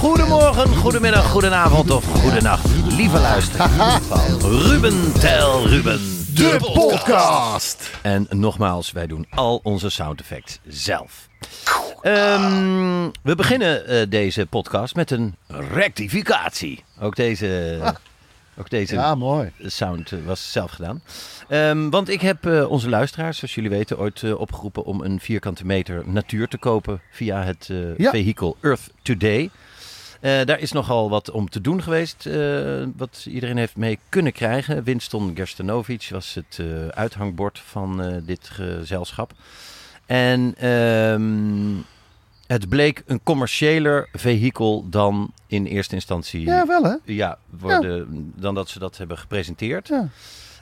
Goedemorgen, goedemiddag, goedenavond of goedenacht, lieve luisteraars van Ruben Tel Ruben. De podcast. En nogmaals, wij doen al onze sound effects zelf. Ehm, we beginnen eh, deze podcast met een rectificatie. Ook deze, ook deze Ja, mooi. sound eh, was zelf gedaan. Ehm, want ik heb eh, onze luisteraars, zoals jullie weten, ooit opgeroepen om een vierkante meter natuur te kopen via het Ja. vehikel Earth Today. Eh, daar is nogal wat om te doen geweest, eh, wat iedereen heeft mee kunnen krijgen. Winston Gerstanovic was het eh, uithangbord van dit gezelschap. En ehm, het bleek een commerciëler vehikel dan in eerste instantie Ja, wel hè? ja, worden, dan dat ze dat hebben gepresenteerd. Ja.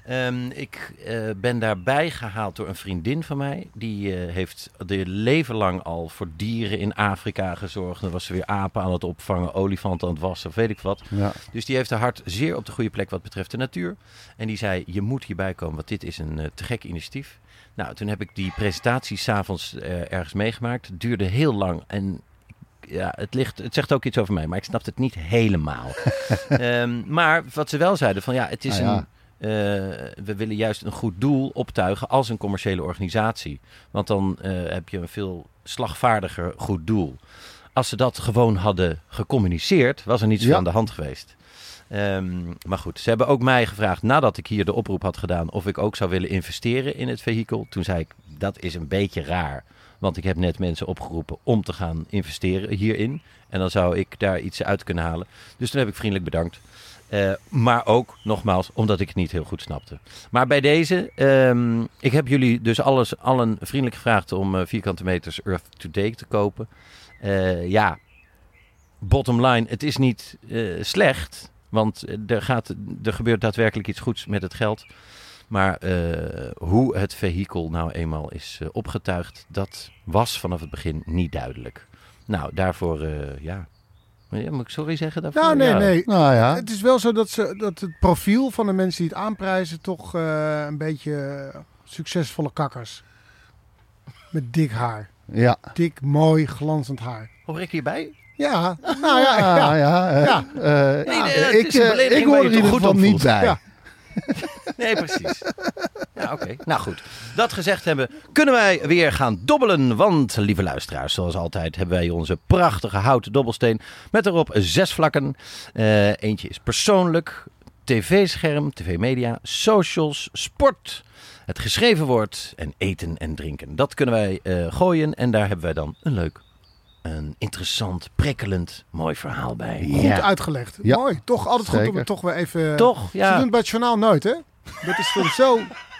Ehm, ik eh, ben daarbij gehaald door een vriendin van mij. Die eh, heeft de leven lang al voor dieren in Afrika gezorgd. Dan was ze weer apen aan het opvangen, olifanten aan het wassen, of weet ik wat. Ja. Dus die heeft haar hart zeer op de goede plek wat betreft de natuur. En die zei, je moet hierbij komen, want dit is een eh, te gek initiatief. Nou, toen heb ik die presentatie s'avonds ergens meegemaakt. Het duurde heel lang en ja, het, ligt, het zegt ook iets over mij, maar ik snap het niet helemaal. Ehm, maar wat ze wel zeiden, van ja, het is ja. een... eh, we willen juist een goed doel optuigen als een commerciële organisatie. Want dan eh, heb je een veel slagvaardiger goed doel. Als ze dat gewoon hadden gecommuniceerd, was er niets Ja. aan de hand geweest. Ehm, maar goed, ze hebben ook mij gevraagd nadat ik hier de oproep had gedaan of ik ook zou willen investeren in het vehikel. Toen zei ik, dat is een beetje raar. Want ik heb net mensen opgeroepen om te gaan investeren hierin. En dan zou ik daar iets uit kunnen halen. Dus toen heb ik vriendelijk bedankt. Eh, maar ook, nogmaals, omdat ik het niet heel goed snapte. Maar bij deze, ehm, ik heb jullie dus alles, allen vriendelijk gevraagd om eh, vierkante meters Earth Today te kopen. Eh, ja, bottom line, het is niet slecht. Want er, gaat, er gebeurt daadwerkelijk iets goeds met het geld. Maar hoe het vehikel nou eenmaal is opgetuigd, dat was vanaf het begin niet duidelijk. Nou, daarvoor, ja. Ja, Moet ik sorry zeggen daarvoor? Nou, nee, Ja. nee. Nou ja. Het is wel zo dat, ze, dat het profiel van de mensen die het aanprijzen toch eh, een beetje eh, succesvolle kakkers. Met dik haar. Ja. Dik, mooi, glanzend haar. Hoor ik hierbij? Ja, nou ja, Ja, ja. ja. eh, Ja. Nee, ik, ik hoor er in ieder goed geval op niet bij. Nee, precies. Ja, oké. Nou goed. Dat gezegd hebben, kunnen wij weer gaan dobbelen. Want, lieve luisteraars, zoals altijd hebben wij onze prachtige houten dobbelsteen. Met erop zes vlakken. Eh, eentje is persoonlijk, tv-scherm, tv-media, socials, sport, het geschreven woord en eten en drinken. Dat kunnen wij eh, gooien en daar hebben wij dan een leuk, een interessant, prikkelend, mooi verhaal bij. Goed uitgelegd. Ja. Mooi. Toch altijd goed om het toch weer even... Toch? Ze doen het bij het journaal nooit, hè? Dat is dan zo...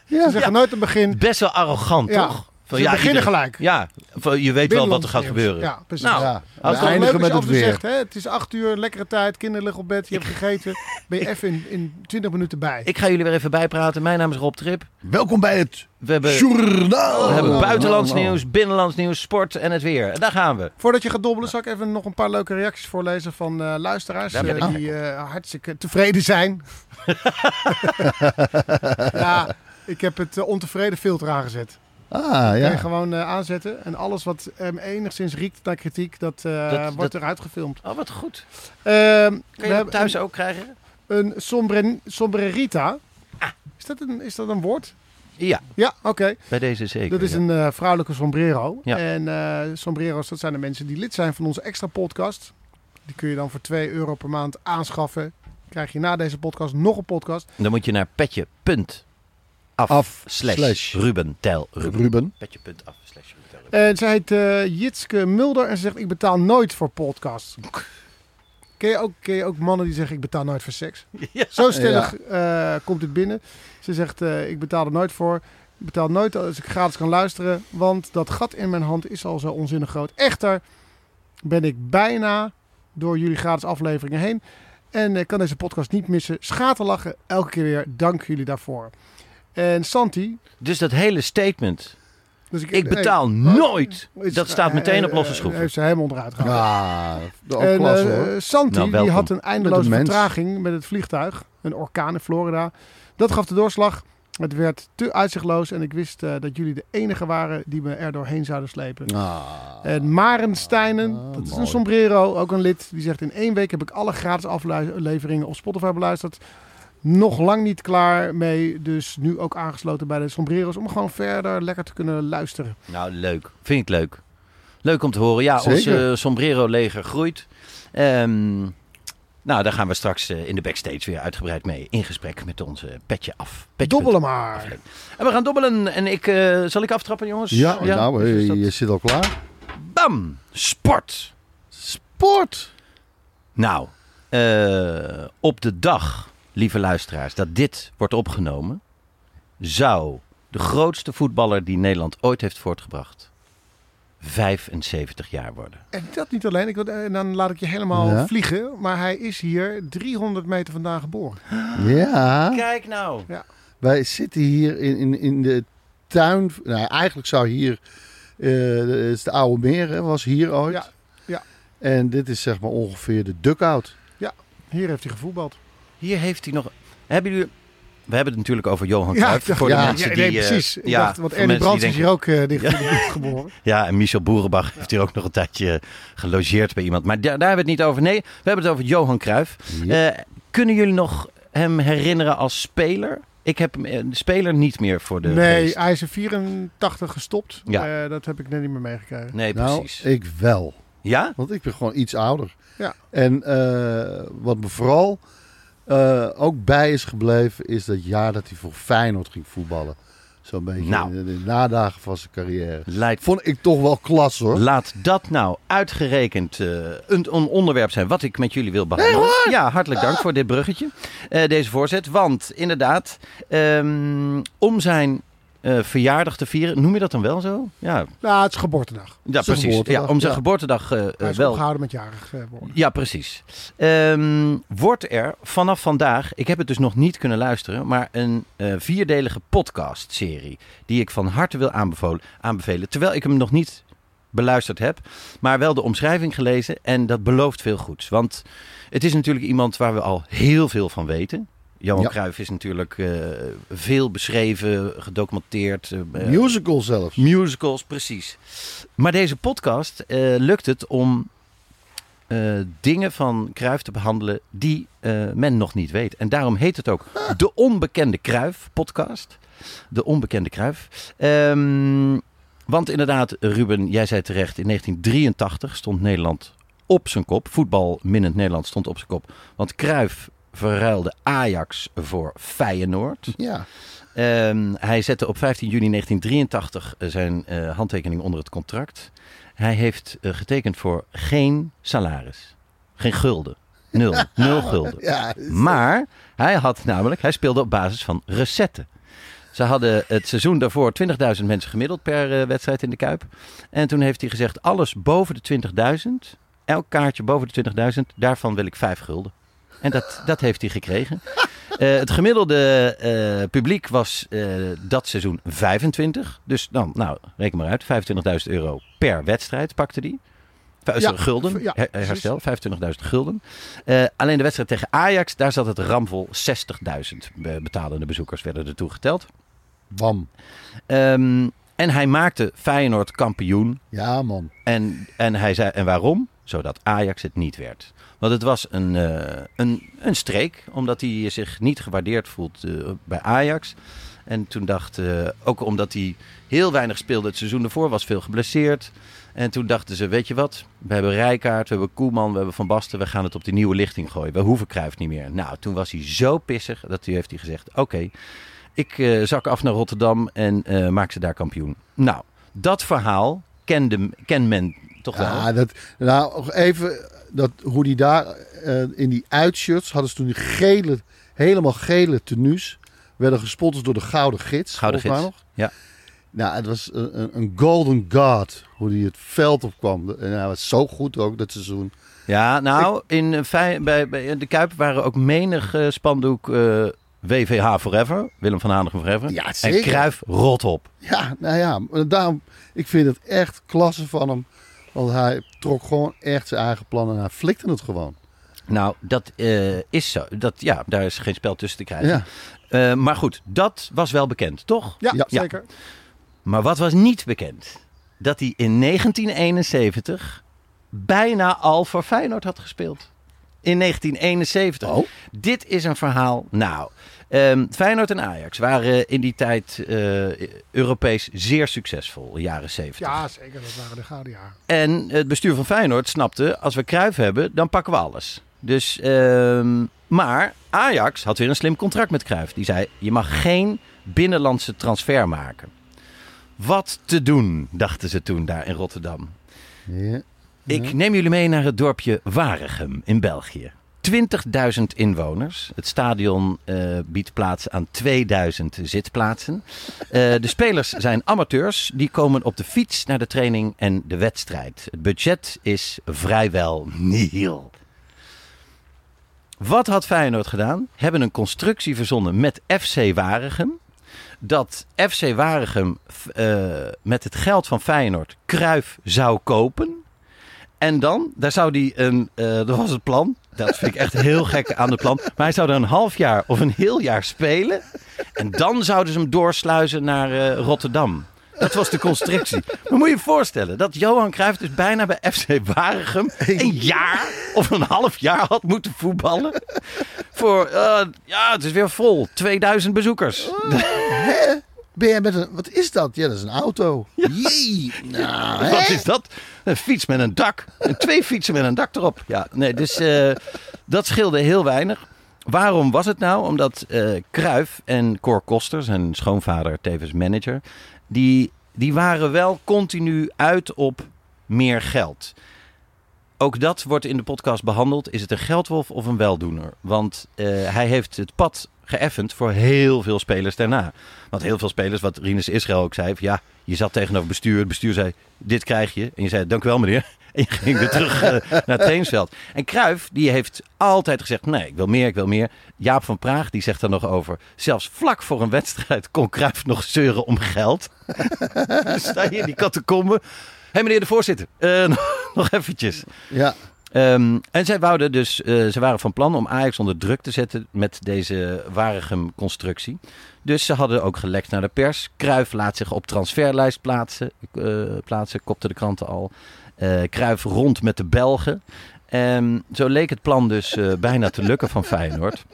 Ze zeggen nooit het begin... Best wel arrogant, Ja. Ze beginnen iedereen- gelijk. Ja, van, je weet wel wat er gaat gebeuren. Ja, precies. Nou, Ja. als We Het eindigen met weer. zegt, hè? Het is acht uur, lekkere tijd, kinderen liggen op bed, je hebt gegeten. Ben je even in, in 20 minuten bij. Ik ga jullie weer even bijpraten. Mijn naam is Rob Trip. Welkom bij het We hebben, journaal. we hebben buitenlands Nou, nou. nieuws, binnenlands nieuws, sport en het weer. En daar gaan we. Voordat je gaat dobbelen, zal ik even nog een paar leuke reacties voorlezen van eh, luisteraars. Die eh, hartstikke tevreden zijn. ja, ik heb het eh, ontevreden filter aangezet. Ah, ja. gewoon eh, aanzetten. En alles wat em, enigszins riekt naar kritiek, dat, eh, Dat- wordt dat- eruit gefilmd. Oh, wat goed. Ehm, we je dat thuis ook krijgen? een, sombre, sombrerita. Ah. Is, dat een, is dat een woord? Ja, Ja, oké. bij deze zeker. Dat is ja. een eh, vrouwelijke sombrero. Ja. En eh, sombrero's, dat zijn de mensen die lid zijn van onze extra podcast. Die kun je dan voor 2 euro per maand aanschaffen. Krijg je na deze podcast nog een podcast. Dan moet je naar petje.af Af slash, slash Ruben Tel Ruben. Ruben. Petje.af slash Ruben Tel Ruben. En zij heet eh, Jitske Mulder en ze zegt ik betaal nooit voor podcasts. Ken je, ook, ken je ook mannen die zeggen ik betaal nooit voor seks? Ja. Zo stellig eh, komt het binnen. Ze zegt eh, ik betaal er nooit voor. Ik betaal nooit als ik gratis kan luisteren. Want dat gat in mijn hand is al zo onzinnig groot. Echter ben ik bijna door jullie gratis afleveringen heen. En ik kan deze podcast niet missen. Schaterlachen elke keer weer. Dank jullie daarvoor. En Santi. Dus dat hele statement, Dus ik betaal nooit, dat staat meteen op losse schroeven. Heeft ze helemaal onderuit gehaald. Ja, ook En klasse eh, hoor. Santi Nou, die had een eindeloze Met een mens. vertraging met het vliegtuig. Een orkaan in Florida. Dat gaf de doorslag. Het werd te uitzichtloos en ik wist eh, dat jullie de enige waren die me er doorheen zouden slepen. Ah. En Maren Steinen, Ah, dat is mooi. een sombrero, ook een lid, die zegt in één week heb ik alle gratis afleveringen op Spotify beluisterd. Nog lang niet klaar mee, dus nu ook aangesloten bij de sombrero's om gewoon verder lekker te kunnen luisteren. Nou, leuk. Vind ik leuk. Leuk om te horen. Ja, Zeker. ons eh, sombrero-leger groeit. Ehm, nou, daar gaan we straks eh, in de backstage weer uitgebreid mee in gesprek met onze petje af. Petje Dobbelen maar. En we gaan dobbelen. En ik, eh, zal ik aftrappen, jongens? Ja, nou, Dus eh, dat- je zit al klaar. Bam! Sport. Sport! Nou, eh, op de dag, lieve luisteraars, dat dit wordt opgenomen, zou de grootste voetballer die Nederland ooit heeft voortgebracht 75 jaar worden. En dat niet alleen, ik, wil- en dan laat ik je helemaal Ja. vliegen, maar hij is hier 300 meter vandaan geboren. Ja, Kijk nou. wij zitten hier in, in, in de tuin. Nou, eigenlijk zou hier. eh, het is de Oude Meer, hè, was hier ooit. Ja, ja. En dit is zeg maar ongeveer de dugout. Hier heeft hij gevoetbald. Hier heeft hij nog. Hebben jullie. We hebben het natuurlijk over Johan Ja, Cruijff. dacht- voor de ja, mensen ja, die. nee, eh, precies. Ik ja, dacht, want Ernie mensen die Brands is hier ook eh, dicht in de buurt geboren. Ja, en Michel Boerenbach heeft hier ook nog een tijdje gelogeerd bij iemand. Maar daar, daar hebben we het niet over. Nee, we hebben het over Johan Cruijff. Ja. Eh, kunnen jullie nog hem herinneren als speler? Ik heb hem eh, de speler niet meer voor de nee, geest. hij is in 84 gestopt. Ja. Eh, dat heb ik net niet meer meegekregen. Nee, nou, precies. ik wel. Ja? Want ik ben gewoon iets ouder. Ja. En eh, wat me vooral eh, ook bij is gebleven, is dat jaar dat hij voor Feyenoord ging voetballen. Zo'n beetje Nou. in de, nadagen van zijn carrière. Lijkt Vond ik toch wel klas hoor. Laat dat nou uitgerekend eh, een, een onderwerp zijn wat ik met jullie wil behandelen. ja, hartelijk dank voor dit bruggetje. eh, deze voorzet. Want inderdaad, ehm, om zijn eh, verjaardag te vieren, noem je dat dan wel zo? Ja, Nou, het is geboortedag. ja precies. Ja, om zijn ja. geboortedag eh, Hij eh, is wel. opgehouden met jarig worden. Ja, precies. Ehm, wordt er vanaf vandaag, ik heb het dus nog niet kunnen luisteren, maar een vierdelige podcast-serie die ik van harte wil aanbevelen, aanbevelen. Terwijl ik hem nog niet beluisterd heb, maar wel de omschrijving gelezen en dat belooft veel goeds. Want het is natuurlijk iemand waar we al heel veel van weten. Johan Ja. Cruijff is natuurlijk eh, veel beschreven, gedocumenteerd. eh, eh, Musical zelfs. Musicals, precies. Maar deze podcast lukt het om dingen van Kruif te behandelen die men nog niet weet. En daarom heet het ook de Onbekende Kruif podcast. De Onbekende Kruif. Ehm, want inderdaad, Ruben, jij zei terecht, in 1983 stond Nederland op zijn kop. Voetbalminnend Nederland stond op zijn kop. Want Kruif verruilde Ajax voor Feyenoord. Ja. Ehm, hij zette op 15 juni 1983 eh, zijn eh, handtekening onder het contract. Hij heeft eh, getekend voor geen salaris. Geen gulden. Nul. Nul gulden. ja. Maar hij had namelijk, hij speelde op basis van recetten. Ze hadden het seizoen daarvoor 20.000 mensen gemiddeld per wedstrijd in de Kuip. En toen heeft hij gezegd, alles boven de 20.000, elk kaartje boven de 20.000, daarvan wil ik 5 gulden. En dat, dat heeft hij gekregen. Eh, het gemiddelde eh, publiek was eh, dat seizoen 25. Dus dan, nou, reken maar uit, 25.000 euro per wedstrijd pakte hij. Vijf- Ja, gulden, ja, herstel, 25.000 gulden. Alleen de wedstrijd tegen Ajax, daar zat het ramvol 60.000 be- betalende bezoekers werden er toegeteld. Bam. Ehm, en hij maakte Feyenoord kampioen. Ja, man. En, en hij zei, en waarom? Zodat Ajax het niet werd. Want het was een, eh, een, een streek, omdat hij zich niet gewaardeerd voelt eh, bij Ajax. En toen dacht, eh, ook omdat hij heel weinig speelde het seizoen ervoor, was veel geblesseerd. En toen dachten ze, weet je wat, we hebben Rijkaard, we hebben Koeman, we hebben Van Basten, we gaan het op die nieuwe lichting gooien. We hoeven Cruijff niet meer. Nou, toen was hij zo pissig dat hij heeft hij gezegd, oké, ik zak af naar Rotterdam en maak ze daar kampioen. Nou, dat verhaal kende, ken men toch wel. Ja, dat, nou, even dat, hoe die daar eh, in die uitshirts hadden ze toen die gele, helemaal gele tenues. Werden gesponsord door de Gouden Gids. Gouden Gids, nog. ja. Nou, het was een, golden god hoe die het veld opkwam. En hij was zo goed ook dat seizoen. Ja, nou, in, eh, bij, bij de Kuip waren ook menig eh, spandoek eh, WVH Forever. Willem van Hanegem Forever. Ja, en zeker. Cruijff rot op. Ja, nou ja, daarom, ik vind het echt klasse van hem. Want hij trok gewoon echt zijn eigen plan en hij flikte het gewoon. Nou, dat eh, is zo. Dat, ja, daar is geen spel tussen te krijgen. Ja, Eh, maar goed, dat was wel bekend, toch? Ja, Ja. zeker. Maar wat was niet bekend? Dat hij in 1971 bijna al voor Feyenoord had gespeeld. In 1971. Oh. Dit is een verhaal. Nou, ehm, Feyenoord en Ajax waren in die tijd eh, Europees zeer succesvol, de jaren 70. Ja, zeker. Dat waren de gouden jaren. En het bestuur van Feyenoord snapte, als we Cruijff hebben, dan pakken we alles. Dus, ehm, maar Ajax had weer een slim contract met Cruijff. Die zei, je mag geen binnenlandse transfer maken. Wat te doen, dachten ze toen daar in Rotterdam. ja. Ik neem jullie mee naar het dorpje Waregem in België. 20.000 inwoners. Het stadion eh, biedt plaats aan 2000 zitplaatsen. Eh, de spelers zijn amateurs. Die komen op de fiets naar de training en de wedstrijd. Het budget is vrijwel nihil. Wat had Feyenoord gedaan? Hebben een constructie verzonnen met FC Waregem. Dat FC Waregem eh, met het geld van Feyenoord Kruif zou kopen. En dan, daar zou hij een, dat was het plan. Dat vind ik echt heel gek aan het plan. Maar hij zou er een half jaar of een heel jaar spelen. En dan zouden ze hem doorsluizen naar eh, Rotterdam. Dat was de constructie. Maar moet je je voorstellen dat Johan Cruijff dus bijna bij FC Waregem een jaar of een half jaar had moeten voetballen. Voor, eh, ja, het is weer vol. 2000 bezoekers. Ben jij met een... Wat is dat? Ja, dat is een auto. Jee. Nou, hè? Wat is dat? Een fiets met een dak. En twee fietsen met een dak erop. Ja, nee, dus eh, dat scheelde heel weinig. Waarom was het nou? Omdat eh Kruif en Cor Koster, zijn schoonvader, tevens manager, die, die waren wel continu uit op meer geld. Ook dat wordt in de podcast behandeld. Is het een geldwolf of een weldoener? Want eh, hij heeft het pad geëffend voor heel veel spelers daarna. Want heel veel spelers, wat Rinus Israël ook zei, ja, je zat tegenover bestuur. Het bestuur zei, dit krijg je. En je zei, dank u wel meneer. En je ging weer terug eh, naar het trainingsveld. En Cruijff, die heeft altijd gezegd, nee, ik wil meer, ik wil meer. Jaap van Praag, die zegt er nog over, zelfs vlak voor een wedstrijd kon Cruijff nog zeuren om geld. sta je in die catacombe. Hé meneer de voorzitter, eh, nog eventjes. Ja. Ehm, en zij wouden dus, eh, ze waren van plan om Ajax onder druk te zetten met deze Waregem-constructie. Dus ze hadden ook gelekt naar de pers. Kruif laat zich op transferlijst plaatsen, eh, plaatsen kopte de kranten al. Eh Cruijff rond met de Belgen. Ehm, zo leek het plan dus bijna te lukken van Feyenoord.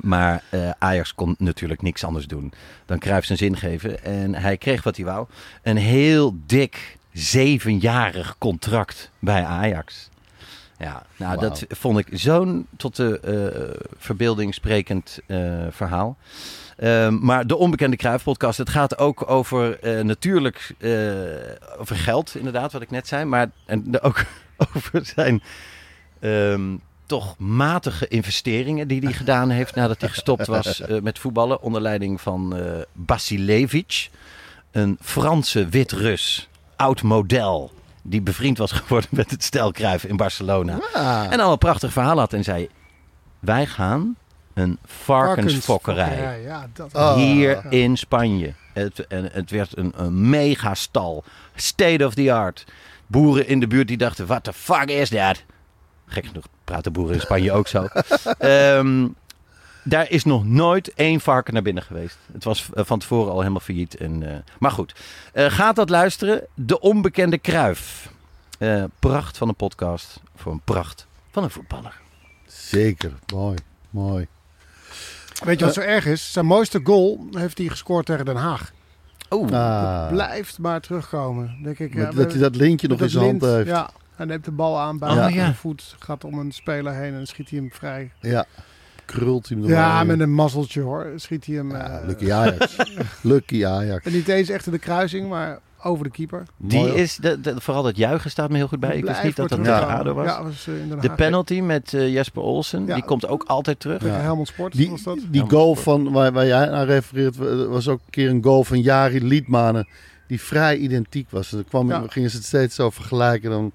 Maar Ajax kon natuurlijk niks anders doen dan Cruijff zijn zin geven. En hij kreeg wat hij wou. Een heel dik zevenjarig contract bij Ajax. Ja, nou dat vond ik zo'n tot de eh, verbeelding sprekend eh, verhaal. Ehm, maar de onbekende Kruif-podcast, het gaat ook over eh, natuurlijk over geld, inderdaad, wat ik net zei. Maar en ook over zijn ehm, toch matige investeringen die hij gedaan heeft nadat hij gestopt was met voetballen. Onder leiding van eh Basilevic, een Franse wit-Rus, oud model. Die bevriend was geworden met het stel Cruijff in Barcelona. Ah. En al een prachtig verhaal had en zei: Wij gaan een varkensfokkerij. Ja, dat Ah. Hier in Spanje. Het, en het werd een, een megastal. State of the art. Boeren in de buurt die dachten: What the fuck is dat? Gek genoeg praten boeren in Spanje ook zo. Ehm, daar is nog nooit één varken naar binnen geweest. Het was eh, van tevoren al helemaal failliet. En, eh, maar goed, Eh, gaat dat luisteren. De onbekende Kruif. Eh, pracht van een podcast voor een pracht van een voetballer. Zeker. Mooi. Mooi. Weet je wat zo erg is? Zijn mooiste goal heeft hij gescoord tegen Den Haag. Oh, Ah, Blijft maar terugkomen. Denk ik, met- ja, dat hij dat lintje nog in zijn hand heeft. Ja, hij neemt de bal aan bij Oh, ja. voet. Gaat om een speler heen en dan schiet hij hem vrij. Ja. Krult hij hem Ja, met een mazzeltje hoor. Schiet hij hem. Ja, eh, Lucky Ajax. Lucky Ajax. en niet eens echt in de kruising, maar over de keeper. die Mooi, is, de, de- vooral dat juichen staat me heel goed bij. Ik wist niet dat dat tegen terugkomen. ADO was. Ja, was eh, De penalty met eh, Jesper Olsen, Ja. die komt ook altijd terug. Ja. Helmond Sport Die, was dat. die goal van, waar, waar jij aan refereert, was ook een keer een goal van Jari Liedmanen. Die vrij identiek was. En dan kwam, Ja. gingen ze het steeds zo vergelijken. Dan,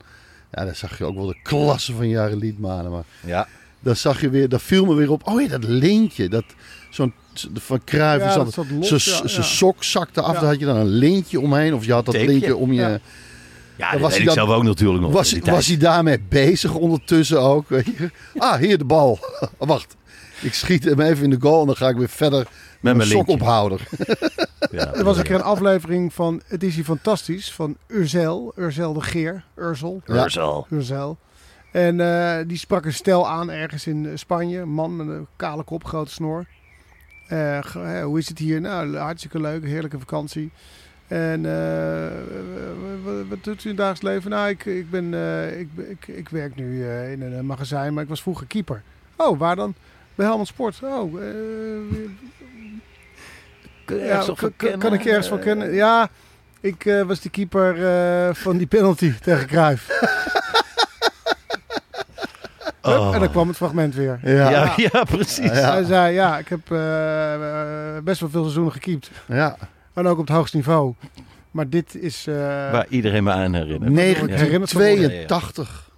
ja, dan zag je ook wel de klasse van Jari Liedmanen. Maar Ja. Dan zag je weer, dat viel me weer op. Oh ja, dat lintje. Dat, zo'n, van Ja, dat, zat los, zijn ja, zijn ja. sok zakte af. Ja. Dan had je dan een lintje omheen. Of je had dat Tapeje. lintje om je... Ja. Dat was ik zelf ook natuurlijk nog. Was, was hij daarmee bezig ondertussen ook? Weet je? Ah, hier de bal. Wacht. Ik schiet hem even in de goal en dan ga ik weer verder met mijn sokophouder. Ja, Er was een keer een aflevering van Het is hier fantastisch van Urzel. Urzel de Geer. Urzel. Ja. Urzel. Urzel. En eh, die sprak een stel aan ergens in eh, Spanje. Een man met een kale kop, grote snor. Eh, hoe is het hier? Nou, hartstikke leuk. Heerlijke vakantie. En wat, wat doet u in het dagelijks leven? Nou, ik, ik, ben, ik, ik, ik werk nu in een magazijn, maar ik was vroeger keeper. Oh, waar dan? Bij Helmond Sport. Oh, ja, kan, ik ergens van kennen? Ja, ik was de keeper van die penalty tegen Cruijff. Oh. En dan kwam het fragment weer. Ja. Ja, ja, precies. Ja. Hij zei, ja, ik heb eh, best wel veel seizoenen gekiept. Ja. En ook op het hoogste niveau. Maar dit is... eh, Waar iedereen me aan herinnert. herinnerd van worden. 1982.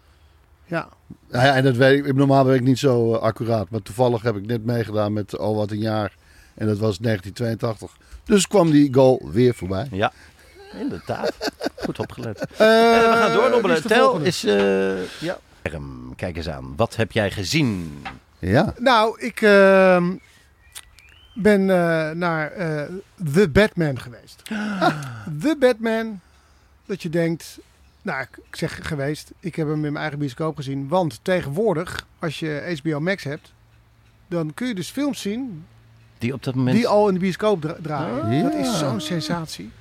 ja, Nou ja, en dat weet ik, normaal ben ik niet zo eh, accuraat. Maar toevallig heb ik net meegedaan met Oh Wat Een Jaar. En dat was 1982. Dus kwam die goal weer voorbij. Ja, inderdaad. Goed opgelet. We gaan de Tel is... eh ja. Kijk eens aan. Wat heb jij gezien? Ja. Nou, ik ehm, ben eh, naar eh The Batman geweest. The Batman, dat je denkt... Nou, ik zeg geweest. Ik heb hem in mijn eigen bioscoop gezien. Want tegenwoordig, als je HBO Max hebt... dan kun je dus films zien Die op dat moment... die al in de bioscoop dra- draaien. Ah. Dat is zo'n sensatie.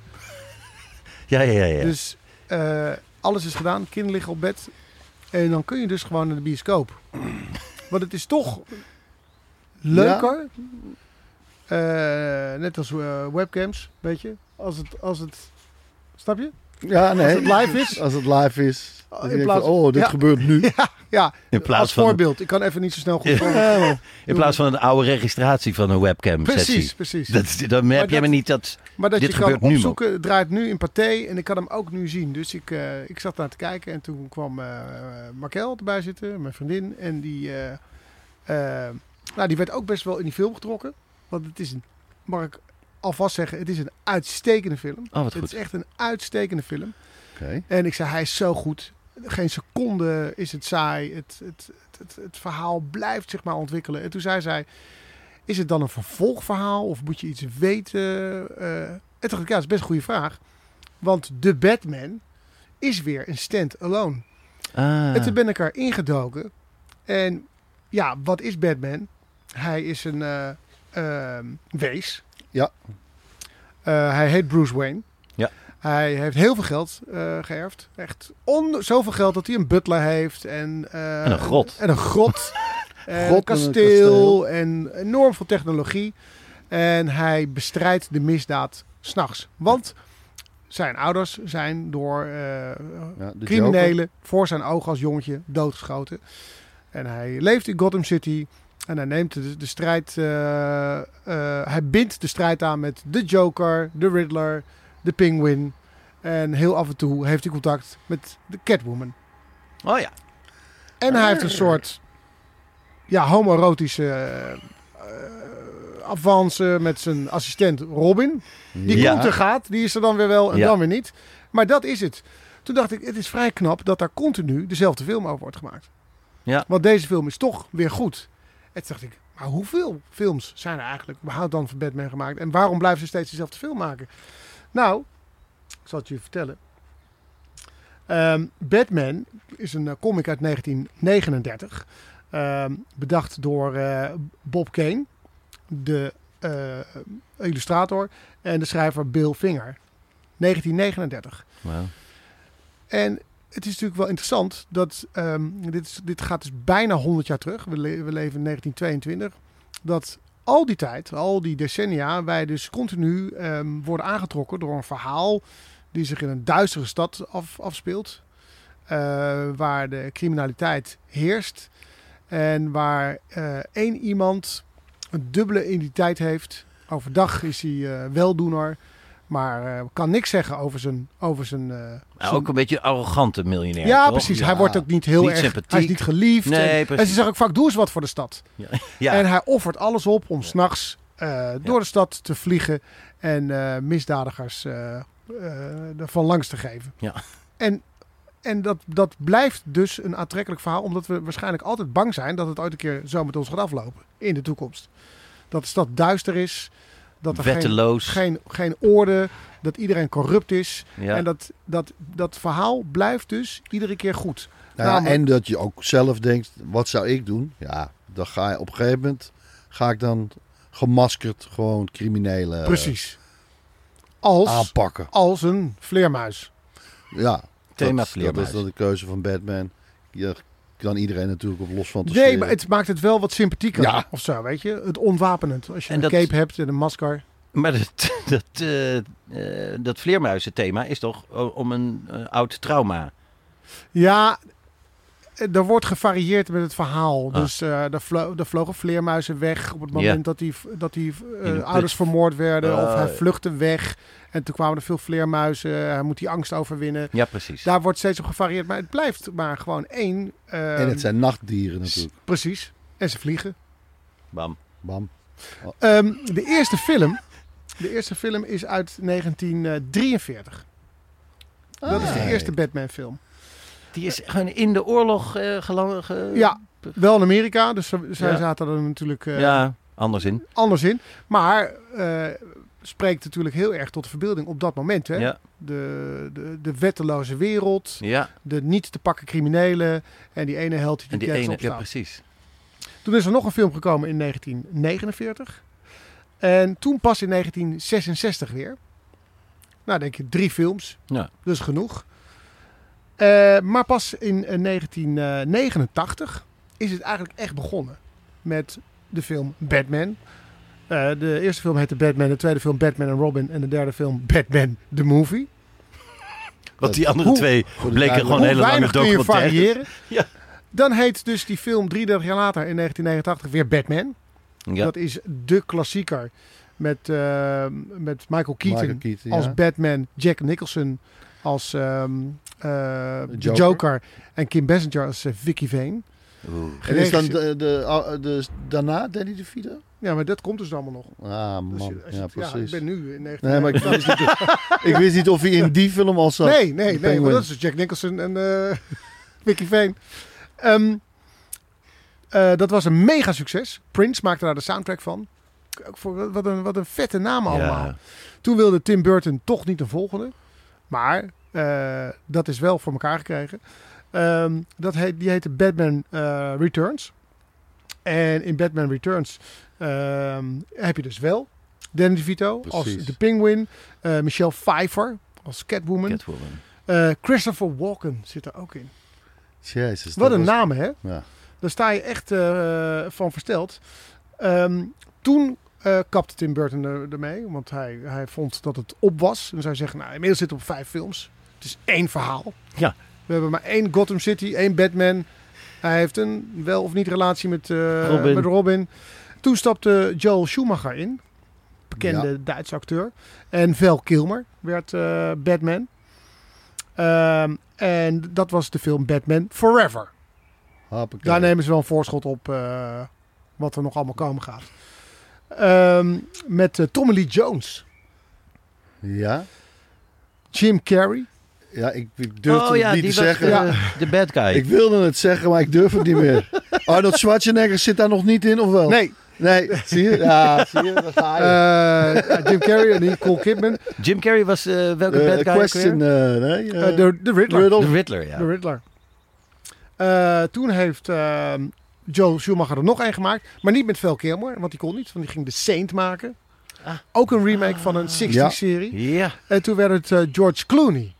Ja, ja, ja. ja. Dus eh, alles is gedaan. Kinderen liggen op bed. En dan kun je dus gewoon naar de bioscoop. Want het is toch leuker. Eh, net als eh, webcams, weet je. Als het, als het... Snap je? Ja, nee. Als het live is. Als het live is. Oh, in plaats- van, oh, dit Ja. gebeurt nu. Ja, ja. in plaats als van... voorbeeld. Ik kan even niet zo snel goed Ja. In plaats van een oude registratie van een webcam Precies, sessie. precies. Dat, is- dan heb jij dat- me niet dat... Maar dat Dit je kan gebeurt nu, opzoeken, het draait nu in Pathé en ik kan hem ook nu zien. Dus ik, eh, ik zat daar te kijken en toen kwam eh Markel erbij zitten, mijn vriendin. En die, eh, eh, nou, die werd ook best wel in die film getrokken. Want het is een, mag ik alvast zeggen, het is een uitstekende film. Oh, wat het is echt een uitstekende film. Oké. En ik zei, hij is zo goed. Geen seconde is het saai. Het, het, het, het, het verhaal blijft zich maar ontwikkelen. En toen zei zij, is het dan een vervolgverhaal of moet je iets weten? Eh, en toen dacht ik, ja, dat is best een goede vraag. Want de Batman is weer een stand-alone. Ah. En toen ben ik er ingedoken. En ja, wat is Batman? Hij is een eh, ehm, wees. Ja. Eh, hij heet Bruce Wayne. Hij heeft heel veel geld eh, geërfd. Echt on, zoveel geld dat hij een butler heeft. En, eh, En een grot. En een grot. en een kasteel. kasteel. En enorm veel technologie. En hij bestrijdt de misdaad s'nachts. Want zijn ouders zijn door eh, Ja, criminelen voor zijn ogen als jongetje doodgeschoten. En hij leeft in Gotham City. En hij neemt de, de strijd. hij bindt de strijd aan met de Joker, de Riddler, de Penguin. En heel af en toe heeft hij contact met de Catwoman. Oh ja. En hij heeft een soort ja, homoerotische eh, avance met zijn assistent Robin. Die Ja. komt en gaat, die is er dan weer wel en Ja. dan weer niet. Maar dat is het. Toen dacht ik, het is vrij knap dat daar continu dezelfde film over wordt gemaakt. Ja. Want deze film is toch weer goed. En toen dacht ik, maar hoeveel films zijn er eigenlijk überhaupt dan van Batman gemaakt? En waarom blijven ze steeds dezelfde film maken? Nou, ik zal het je vertellen. Ehm, Batman is een eh, comic uit 1939. ehm, bedacht door eh, Bob Kane. de eh, illustrator en de schrijver Bill Finger. 1939. Wauw. En het is natuurlijk wel interessant dat ehm, dit, is, dit gaat dus bijna 100 jaar terug. We, le- we leven in 1922. Dat al die tijd, al die decennia, wij dus continu ehm, worden aangetrokken door een verhaal die zich in een duistere stad af, afspeelt. eh, waar de criminaliteit heerst. En waar eh, één iemand een dubbele identiteit heeft. Overdag is hij eh, weldoener. Maar eh, kan niks zeggen over zijn, over zijn, eh, zijn- ook een beetje arrogante miljonair. ja, toch? precies. Ja. Hij wordt ook niet heel Niet erg. sympathiek. Hij is niet geliefd. Nee, en, en precies. ze zeggen ook vaak: doe eens wat voor de stad. Ja. En hij offert alles op om s'nachts eh door de stad te vliegen en misdadigers ervan langs te geven. Ja. En, en dat, dat blijft dus een aantrekkelijk verhaal, omdat we waarschijnlijk altijd bang zijn dat het ooit een keer zo met ons gaat aflopen in de toekomst. Dat de stad duister is, dat er geen, Wetteloos. geen, geen orde, dat iedereen corrupt is. ja. En dat, dat, dat verhaal blijft dus iedere keer goed. Nou Namelijk- en dat je ook zelf denkt, wat zou ik doen? Ja, dan ga je op een gegeven moment, ga ik dan gemaskerd gewoon criminelen Precies. Als, aanpakken. als een vleermuis. Ja, Thema dat, vleermuis. Dat is dan de keuze van Batman. Je kan iedereen natuurlijk op los van Nee, maar het maakt het wel wat sympathieker Ja. of zo, weet je. Het ontwapenend. Als je En een dat- cape hebt en een masker. Maar dat, dat, eh, eh, dat vleermuizenthema is toch om een eh, oud trauma. Ja, er wordt gevarieerd met het verhaal. Ah. Dus eh er, vlo er vlogen vleermuizen weg op het moment Ja. dat die, dat die eh, ouders vermoord werden. of hij vluchtte weg. En toen kwamen er veel vleermuizen. Hij moet die angst overwinnen. Ja, precies. Daar wordt steeds op gevarieerd. Maar het blijft maar gewoon één. eh, En het zijn nachtdieren natuurlijk. Precies. En ze vliegen. Bam. Bam. Ehm, de eerste film. De eerste film is uit 1943. Dat is de Ah. eerste Batman film. Die is gewoon in de oorlog eh gelo- ge- Ja, wel in Amerika. Dus ze- zij Ja. zaten er natuurlijk eh, ja, anders in. anders in. Maar eh, spreekt natuurlijk heel erg tot de verbeelding op dat moment. Hè? Ja, De, de, de wetteloze wereld. ja. De niet te pakken criminelen. En die ene held die En de die ene, ja opstaat. precies. Toen is er nog een film gekomen in 1949. En toen pas in 1966 weer. Nou, denk je drie films. Ja. Is genoeg. Eh, maar pas in eh, 1989 is het eigenlijk echt begonnen met de film Batman. Eh, de eerste film heette Batman, de tweede film Batman en Robin en de derde film Batman the Movie. Want die andere Hoe- twee bleken gewoon Hoe hele lange documentaires. variëren? Ja. Dan heet dus die film 33 jaar later in 1989 weer Batman. Ja. Dat is de klassieker met, eh, met Michael Keaton, Michael Keaton, als ja. Batman, Jack Nicholson als ehm, eh, de Joker. Joker. en Kim Basinger als eh, Vicky Vane. Oeh. En is dan de, de, de, daarna Danny DeVito? Ja, maar dat komt dus allemaal nog. Ah Dus man, je- als je- ja ik precies. ben nu in Nee, 19... maar ik wist, niet, ik wist niet of hij in die film al zat. Nee, nee, nee, maar dat is dus Jack Nicholson en eh Vicky Vane. Ehm, eh, dat was een mega succes. Prince maakte daar de soundtrack van. Ook voor, wat, een, wat een vette naam allemaal. Ja. Toen wilde Tim Burton toch niet een volgende. Maar dat is wel voor elkaar gekregen. Ehm, dat heet, die heette Batman eh, Returns. En in Batman Returns ehm, heb je dus wel Danny DeVito als de Penguin. eh, Michelle Pfeiffer als Catwoman. Catwoman. Eh, Christopher Walken zit er ook in. Jezus, Wat een was- naam, hè? Ja. Daar sta je echt eh, van versteld. Ehm, toen eh, kapte Tim Burton er, ermee, want hij, hij vond dat het op was. En zou zeggen, nou, inmiddels zit het op vijf films. Het is één verhaal. Ja. We hebben maar één Gotham City, één Batman. Hij heeft een wel of niet relatie met, eh, Robin. met Robin. Toen stapte Joel Schumacher in. Bekende Ja. Duitse acteur. En Val Kilmer werd eh, Batman. Ehm, en dat was de film Batman Forever. Hoppakee. Daar nemen ze wel een voorschot op eh, wat er nog allemaal komen gaat. Ehm, met Tommy Lee Jones, Ja? Jim Carrey. Ja, ik, ik durfde oh ja, het niet die te was zeggen. de, de bad guy. Ik wilde het zeggen, maar ik durf het niet meer. Arnold Schwarzenegger zit daar nog niet in, of wel? Nee, Nee, zie je? Ja, zie je? Daar ga je. eh, Jim Carrey en Nicole Kidman. Jim Carrey was eh, welke Eh, bad guy? question, weer? eh, nee? eh, Eh, de, de Riddler. Riddle. De Riddler, ja. De Riddler. Eh, toen heeft ehm, Joe Schumacher er nog één gemaakt. Maar niet met Val Kilmer, want die kon niet. Want die ging The Saint maken. Ah. Ook een remake van een 60s-serie. Ja. En toen werd het eh, George Clooney.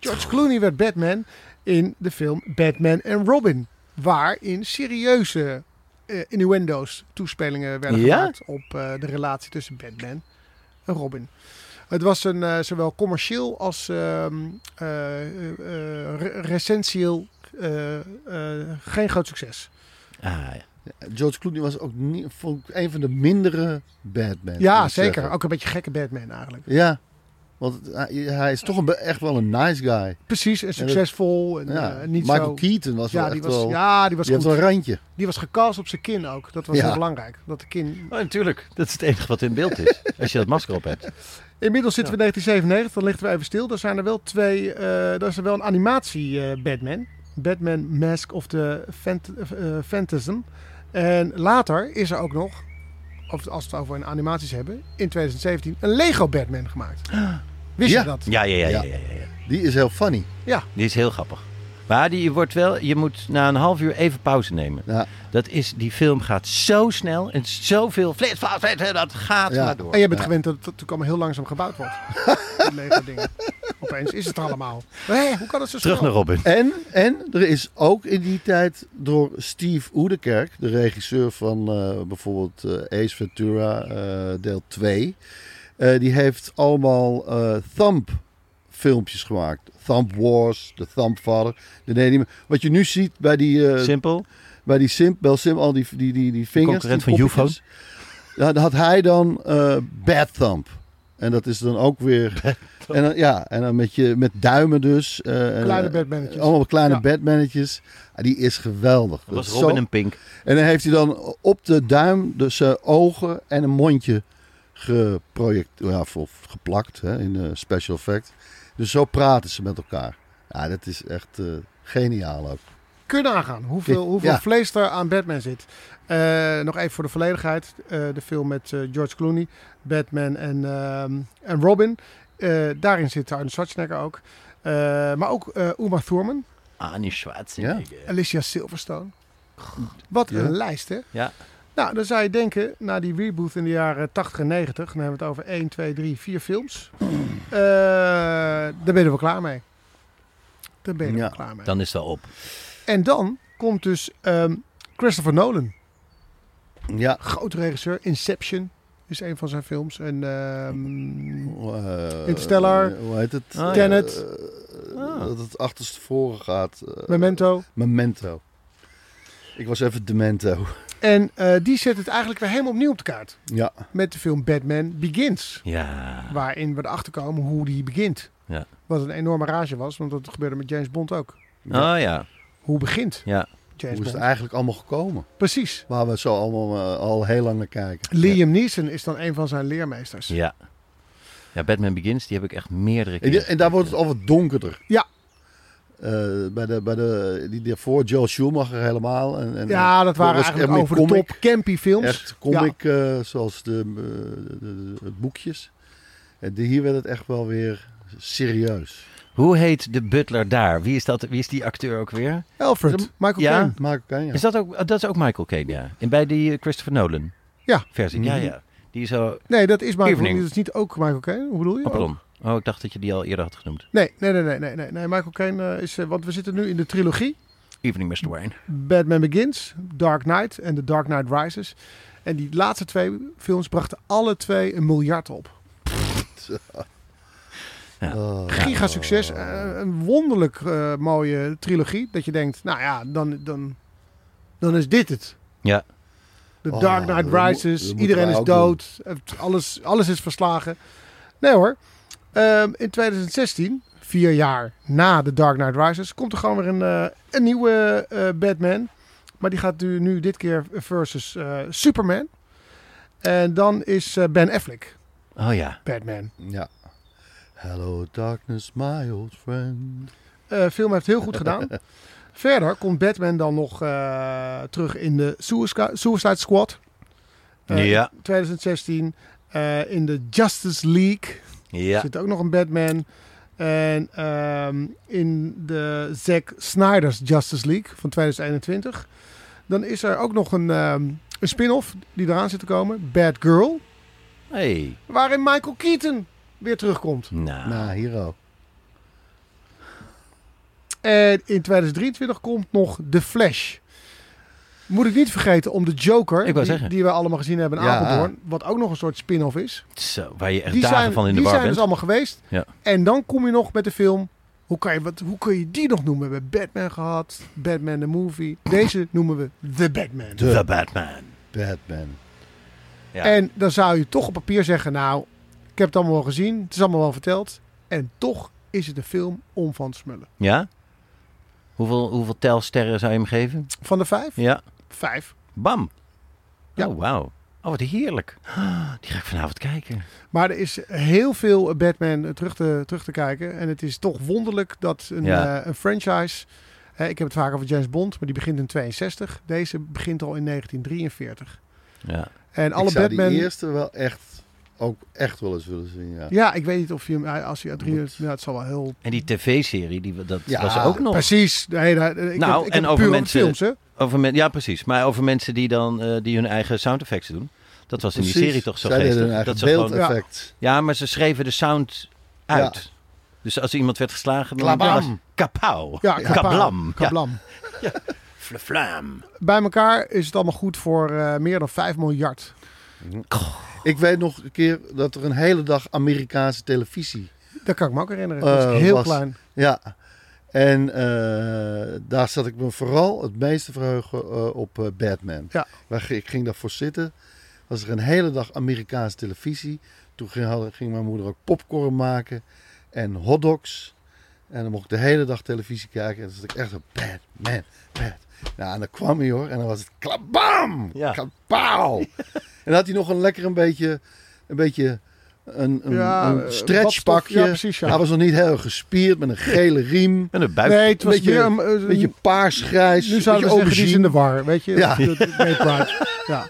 George Clooney werd Batman in de film Batman en Robin. Waarin serieuze eh, innuendo's, toespelingen werden Ja? gemaakt op eh, de relatie tussen Batman en Robin. Het was een eh, zowel commercieel als ehm eh, eh, eh, re- recentieel geen groot succes. Ah, ja. George Clooney was ook niet, vond ik een van de mindere Batman. Ja, zeker. zeggen. Ook een beetje gekke Batman eigenlijk. Ja, want het- hij, is toch een, echt wel een nice guy. Precies, en succesvol. En, Ja. eh, niet Michael zo... Keaton was wel Ja, echt die was, wel... ja, die was die goed. had wel een randje. Die was gecast op zijn kin ook. Dat was Ja. heel belangrijk. Dat de kin... Oh, natuurlijk. Dat is het enige wat in beeld is. Als je dat masker op hebt. Inmiddels zitten we in 1997, dan lichten we even stil. Daar zijn er wel twee. eh daar is er wel een animatie eh, Batman. Batman Mask of the Phant eh, Phantasm. En later is er ook nog, of als we het over een animaties hebben, in 2017 een Lego Batman gemaakt. Wist Ja. je dat? Ja, ja, ja. ja, Ja. ja, ja. Die is heel funny. Ja. Die is heel grappig. Maar die wordt wel, je moet na een half uur even pauze nemen. Ja. Dat is, die film gaat zo snel en zoveel flits, flits, flits, dat gaat Ja. maar door. En jij bent Ja. gewend dat het natuurlijk allemaal heel langzaam gebouwd wordt. Die Lego dingen. Opeens is het er allemaal. Hé, hoe kan het zo Terug snel? naar Robin. En, en er is ook in die tijd door Steve Oedekerk, de regisseur van eh, bijvoorbeeld eh, Ace Ventura, eh, deel 2. Eh, die heeft allemaal eh Thumb filmpjes gemaakt. Thumb Wars, de Thumb Father. De, nee, wat je nu ziet bij die, eh, Simpel. bij die Simp, Bel Sim, al die, die, die, die vingers. Concurrent die van poppetjes. Ja, dan had hij dan eh Bad Thumb. En dat is dan ook weer... En dan, ja, en dan met, je, met duimen dus. eh, Kleine Batmannetjes. Allemaal kleine Ja. Batmannetjes. Ah, die is geweldig. Dat was Robin en Pink. En dan heeft hij dan op de duim dus ogen en een mondje geproject, ja, of geplakt hè, in eh, special effect. Dus zo praten ze met elkaar. Ja, dat is echt eh, geniaal ook. Kun je nagaan hoeveel, hoeveel Ja. vlees er aan Batman zit. Eh, nog even voor de volledigheid. Eh, de film met eh, George Clooney, Batman en, ehm, en Robin. Eh, daarin zit Arnold Schwarzenegger ook. Eh, maar ook eh, Uma Thurman, Arnie Schwarzenegger. Alicia Silverstone. Wat Ja. een lijst, hè? Ja. Nou, dan zou je denken, na die reboot in de jaren 80 en 90, dan hebben we het over 1, 2, 3, 4 films. Eh, daar ben je er wel klaar mee. Daar ben je er Ja. wel klaar mee. Dan is wel op. En dan komt dus ehm, Christopher Nolan. Ja. Grote regisseur. Inception is een van zijn films. En ehm, Eh, Interstellar. Hoe heet het? Ah, ja. Tenet. Eh, Ah. Dat het achterstevoren gaat. eh, Memento. Memento. Ik was even Demento. En eh, die zet het eigenlijk weer helemaal opnieuw op de kaart. Ja. Met de film Batman Begins. Ja. Waarin we erachter komen hoe die begint. Ja. Wat een enorme rage was. Want dat gebeurde met James Bond ook. Oh ja. Hoe begint Ja. James Hoe is het eigenlijk allemaal gekomen? Precies. Waar we zo allemaal eh, al heel lang naar kijken. Liam Neeson is dan een van zijn leermeesters. Ja. Ja, Batman Begins, die heb ik echt meerdere En, keer. die- en daar wordt het al wat donkerder. Ja. Eh, bij de, bij de, die daarvoor, Joel Schumacher helemaal. En, en, Ja, dat waren was eigenlijk over de top campy films. Echt comic, eh, zoals de, eh, de, de- de boekjes. En de- hier werd het echt wel weer serieus. Hoe heet de butler daar? Wie is, dat, wie is die acteur ook weer? Alfred, Michael Ja. Caine. Michael Caine, ja. Is dat, ook, dat is ook Michael Caine, ja. En bij die Christopher Nolan Ja. versie. Ja, Mhm. ja. Die is zo... Nee, dat is Michael. Evening. Dat is niet ook Michael Caine. Hoe bedoel je? Oh, pardon. Oh, ik dacht dat je die al eerder had genoemd. Nee, nee, nee, nee, nee, nee, nee. Michael Caine eh, is, eh, want we zitten nu in de trilogie. Evening, Mr. Wayne. Batman Begins, Dark Knight en The Dark Knight Rises. En die laatste twee films brachten alle twee een miljard op. Ja. Oh. Giga succes. Eh, een wonderlijk mooie trilogie. Dat je denkt, nou ja, dan, dan, dan is dit het. Ja. The Oh, Dark Knight dat moet- Rises. Iedereen is dood. Het- Alles, alles is verslagen. Nee hoor. Ehm, in 2016, vier jaar na The Dark Knight Rises, komt er gewoon weer een, eh, een nieuwe eh, Batman. Maar die gaat nu, nu dit keer versus eh, Superman. En dan is eh, Ben Affleck Oh ja. Batman. Ja. Hello darkness, my old friend. Eh film heeft heel goed gedaan. Verder komt Batman dan nog eh, terug in de Suicide, Suicide Squad. Ja. 2016. eh, in de Justice League Ja. zit ook nog een Batman. En ehm, in de Zack Snyder's Justice League van 2021. Dan is er ook nog een, ehm, een spin-off die eraan zit te komen. Bad Girl. Hey. Waarin Michael Keaton weer terugkomt. Nou, Nou, hier ook. En in 2023 komt nog The Flash. Moet ik niet vergeten om de Joker, die, die we allemaal gezien hebben in Ja. Apeldoorn, wat ook nog een soort spin-off is. zo, waar je echt Die dagen zijn, van in de die bar zijn bent. dus allemaal geweest. Ja. En dan kom je nog met de film. Hoe kan, je, wat, hoe kun je die nog noemen? We hebben Batman gehad, Batman the Movie. Deze noemen we The Batman. The Batman. Batman. Ja. En dan zou je toch op papier zeggen, nou, ik heb het allemaal wel gezien. Het is allemaal wel verteld. En toch is het een film om van te smullen. Ja? Hoeveel, hoeveel telsterren zou je hem geven? Van de vijf? Ja. Vijf. Bam. Ja. Oh, wauw. Oh, wat heerlijk. Die ga ik vanavond kijken. Maar er is heel veel Batman eh, terug te, terug te kijken. En het is toch wonderlijk dat een, Ja. eh, een franchise... Hè, ik heb het vaak over James Bond, maar die begint in 62. Deze begint al in 1943. Ja. En alle ik zou Batman... die eerste wel echt, ook echt wel eens willen zien. Ja. Ja, ik weet niet of je hem... ja, Als je uit. Ja, het zal wel heel... En die tv-serie, die, dat Ja, was ook nog. Precies. Nee, daar- ik Nou, heb, ik en heb over puur mensen- films, hè? Over men, ja, precies. Maar over mensen die dan eh, die hun eigen sound effects doen. Dat was in die serie toch zo Zij geestig. Dat ze gewoon, beeldeffect. ja, maar ze schreven de sound uit. Dus als iemand werd geslagen, dan Klabam. was kapauw. Ja, kablam. Ja. Kablam. Flaflam. Bij elkaar is het allemaal goed voor eh, meer dan 5 miljard. Ik weet nog een keer dat er een hele dag Amerikaanse televisie. Dat kan ik me ook herinneren. Dat Eh, heel was- klein. Ja. En eh, daar zat ik me vooral het meeste verheugen eh, op eh, Batman. Ja. Waar, ik ging daarvoor zitten. Was er een hele dag Amerikaanse televisie. Toen ging, mijn moeder ook popcorn maken. En hotdogs. En dan mocht ik de hele dag televisie kijken. En dan zat ik echt zo, Batman, Bat. Nou, en dan kwam hij hoor. En dan was het klabam, Ja. en dan had hij nog een lekker een beetje, een beetje een, een, Ja, een eh, stretchpakje. badstof. Ja, precies, ja. Hij was nog niet heel gespierd met een gele riem. En een buik. Nee, het was beetje- meer een, een- Een beetje paars-grijs. Nu zouden we zeggen, die is in de war, weet je? Ja. Ja.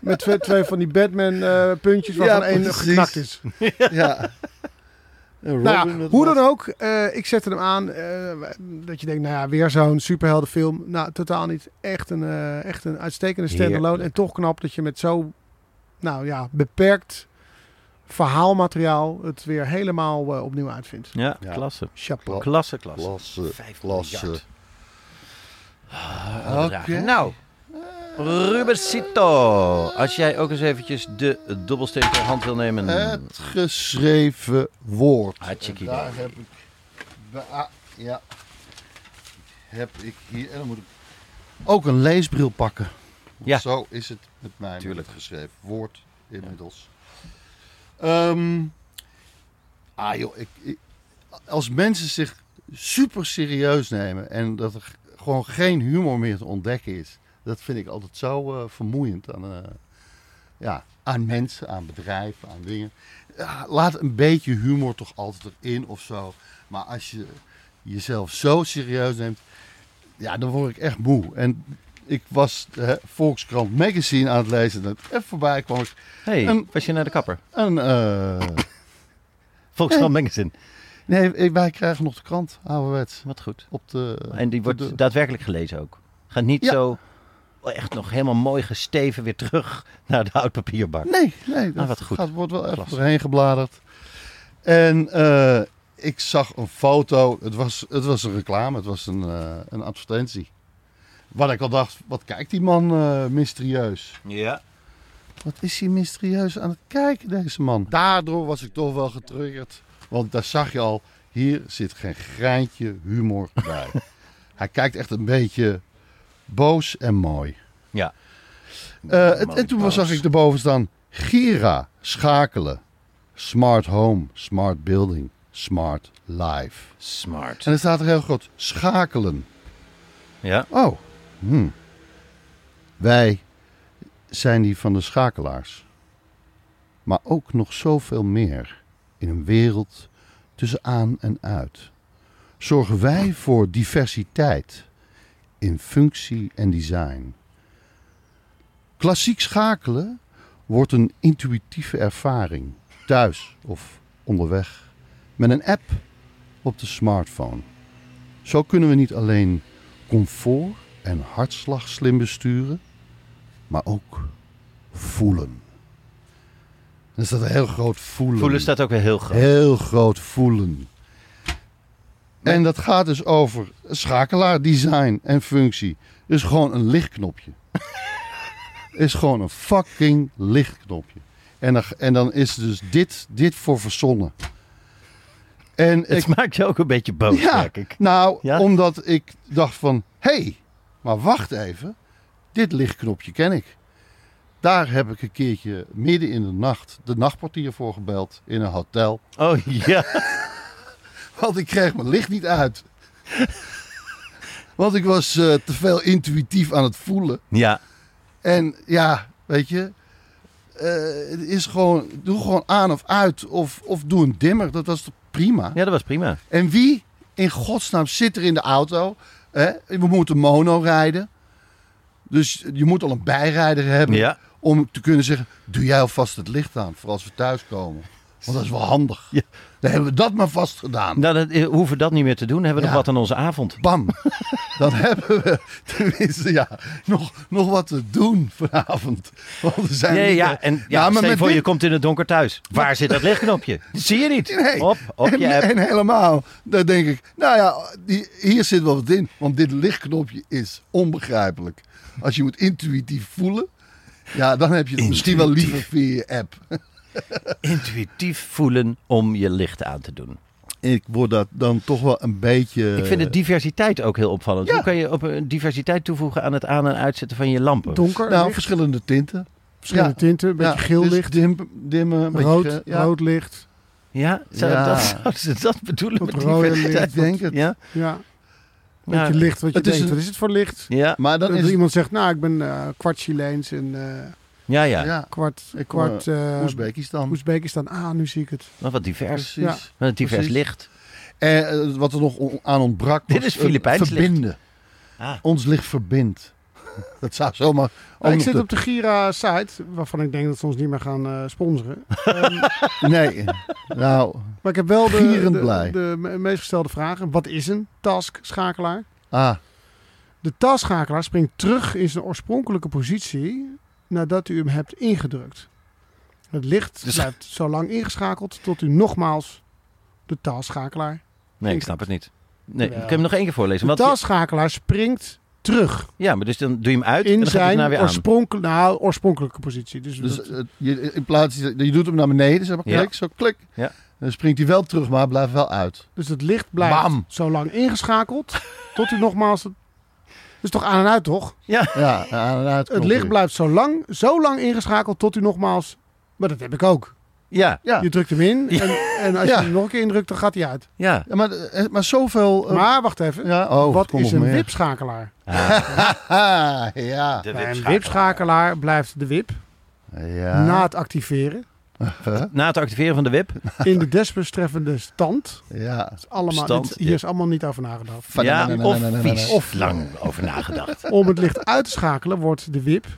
Met twee, twee van die Batman eh, puntjes waarvan Ja, één geknakt is. Ja. En Nou hoe was- dan ook, eh, ik zette hem aan. eh, dat je denkt, nou ja, weer zo'n superheldenfilm. Nou, totaal niet. Echt een, eh, echt een uitstekende standalone. En toch knap dat je met zo, nou ja, beperkt verhaalmateriaal het weer helemaal eh, opnieuw uitvindt. Ja, Ja. klasse. Chapeau. Klasse, klasse. Klasse, Vijf klasse. miljard. Ah. Nou, Rubersito. Als jij ook eens eventjes de dobbelsteen ter hand wil nemen. Het geschreven woord. Hartstikke daar heb ik... ah, ja. Heb ik hier... En dan moet ik ook een leesbril pakken. Ja. Zo is het met mij Tuurlijk. met geschreven woord inmiddels. Ehm, ah joh, ik, ik- als mensen zich super serieus nemen en dat er gewoon geen humor meer te ontdekken is, dat vind ik altijd zo eh, vermoeiend aan, eh, ja, aan mensen, aan bedrijven, aan dingen. Ja, laat een beetje humor toch altijd erin of zo. Maar als je jezelf zo serieus neemt, ja, dan word ik echt moe. En ik was de Volkskrant Magazine aan het lezen. En even voorbij kwam ik hey, een- was je naar de kapper? een... eh, Volkskrant Magazine. nee, wij krijgen nog de krant, ouderwets. Wat goed. Op de, En die wordt de- daadwerkelijk gelezen ook. Gaat niet Ja. zo echt nog helemaal mooi gesteven weer terug naar de oudpapierbak. Nee, nee. Dat Ah, wat goed. Gaat, wordt wel even doorheen gebladerd. En eh, ik zag een foto. Het was, het was een reclame. Het was een, eh, een advertentie. Wat ik al dacht, wat kijkt die man eh, mysterieus. Ja. Wat is hij mysterieus aan het kijken, deze man? Daardoor was ik toch wel getriggerd. Want daar zag je al, hier zit geen greintje humor bij. Hij kijkt echt een beetje boos en mooi. Ja. Eh, en, en toen zag ik erboven staan, Gira, schakelen. Smart home, smart building, smart life. Smart. En er staat er heel groot, schakelen. Ja. Oh, hm. Wij zijn die van de schakelaars. Maar ook nog zoveel meer in een wereld tussen aan en uit. Zorgen wij voor diversiteit in functie en design. Klassiek schakelen wordt een intuïtieve ervaring, thuis of onderweg, met een app op de smartphone. Zo kunnen we niet alleen comfort en hartslag slim besturen, maar ook voelen. Er staat een heel groot voelen. Voelen staat ook weer heel groot. Heel groot voelen. En dat gaat dus over schakelaar, design en functie. Dus gewoon een lichtknopje. is gewoon een fucking lichtknopje. En dan, en dan is dus dit, dit voor verzonnen. En ik, Het maakt je ook een beetje boos, ja, merk ik. nou, Ja? omdat ik dacht van... Hé, hey, maar wacht even. Dit lichtknopje ken ik. Daar heb ik een keertje midden in de nacht de nachtportier voor gebeld in een hotel. Oh ja. Want ik kreeg mijn licht niet uit. Want ik was eh, te veel intuïtief aan het voelen. Ja, En ja, weet je, eh, het is gewoon, doe gewoon aan of uit. Of, of doe een dimmer, dat was toch prima. ja, dat was prima. En wie in godsnaam zit er in de auto? Hè? We moeten mono rijden. Dus je moet al een bijrijder hebben Ja. om te kunnen zeggen, doe jij alvast het licht aan voor als we thuiskomen. Want dat is wel handig. Ja. Dan hebben we dat maar vast gedaan. Nou, dan eh, hoeven we dat niet meer te doen. Hebben we Ja. nog wat aan onze avond. Bam. Dan hebben we tenminste ja, nog, nog wat te doen vanavond. Want we zijn Nee, ja, en ja, maar stel je met voor, je komt in het donker thuis. Waar zit dat lichtknopje? Dat zie je niet. Nee. Op, op en, je app. en helemaal, daar denk ik, nou ja, die, hier zit wel wat in. Want dit lichtknopje is onbegrijpelijk. Als je moet intuïtief voelen, ja, dan heb je het misschien wel liever via je app. Intuïtief voelen om je licht aan te doen. Ik word dat dan toch wel een beetje... Ik vind de diversiteit ook heel opvallend. ja. Hoe kan je op een diversiteit toevoegen aan het aan- en uitzetten van je lampen? Donker, Nou, licht, verschillende tinten. verschillende ja. tinten, een beetje Ja, geel dus licht, dim, dimmen, een beetje rood, rood licht. Ja? Zou Ja. Dat, zouden ze dat bedoelen met rode diversiteit? licht. Ik denk het. Ja? Ja, Ja. beetje licht wat je Het is denkt. een- Wat is het voor licht? Ja, Maar dan Dat is iemand zegt, nou, ik ben eh kwart Chileens en eh, ja, ja. ja, kwart, kwart eh Oezbekistan. Oezbekistan. Ah, nu zie ik het. Wat divers. Precies. Ja. Wat een divers Precies. licht. En eh, wat er nog aan ontbrak Dit is Filipijns licht. verbinden. Ah. Ons licht verbindt. Dat zou zomaar... Maar ik zit op de Gira-site, waarvan ik denk dat ze ons niet meer gaan eh, sponsoren. Ehm, Nee. Nou, maar ik heb wel de, de, blij. de me- meest gestelde vragen. Wat is een task-schakelaar? ah, De taskschakelaar springt terug in zijn oorspronkelijke positie nadat u hem hebt ingedrukt. Het licht Dus- blijft zo lang ingeschakeld tot u nogmaals de taskschakelaar. Nee, ik snap het niet. Nee, ik kan hem nog één keer voorlezen. De Want, taskschakelaar springt terug ja, maar dus dan doe je hem uit en in dan gaat hij zijn daarna weer aan. oorspronkelijke, nou, oorspronkelijke positie. Dus, dus dat- eh, je, in plaats, je doet hem naar beneden, zeg maar, Ja. klik, zo klik. Ja. Dan springt hij wel terug, maar blijft wel uit. dus het licht blijft Bam. zo lang ingeschakeld tot u nogmaals... Het, dus toch aan en uit, toch? Ja, aan en uit. Het licht blijft zo lang, zo lang ingeschakeld tot u nogmaals... Maar dat heb ik ook. Ja, Ja, Je drukt hem in en, en als Ja. je hem nog een keer indrukt, dan gaat hij uit. ja. ja maar, eh, maar zoveel... eh, Maar wacht even. ja, oh, Wat is een wipschakelaar? Ja. De Bij een wipschakelaar. wipschakelaar blijft de wip ja. na het activeren Na het activeren van de wip. in de desbetreffende stand. ja. Allemaal, Stand, dit- hier ja. is allemaal niet over nagedacht. Van- ja, of vies. Of lang over nagedacht. Om het licht uit te schakelen wordt de wip Ja,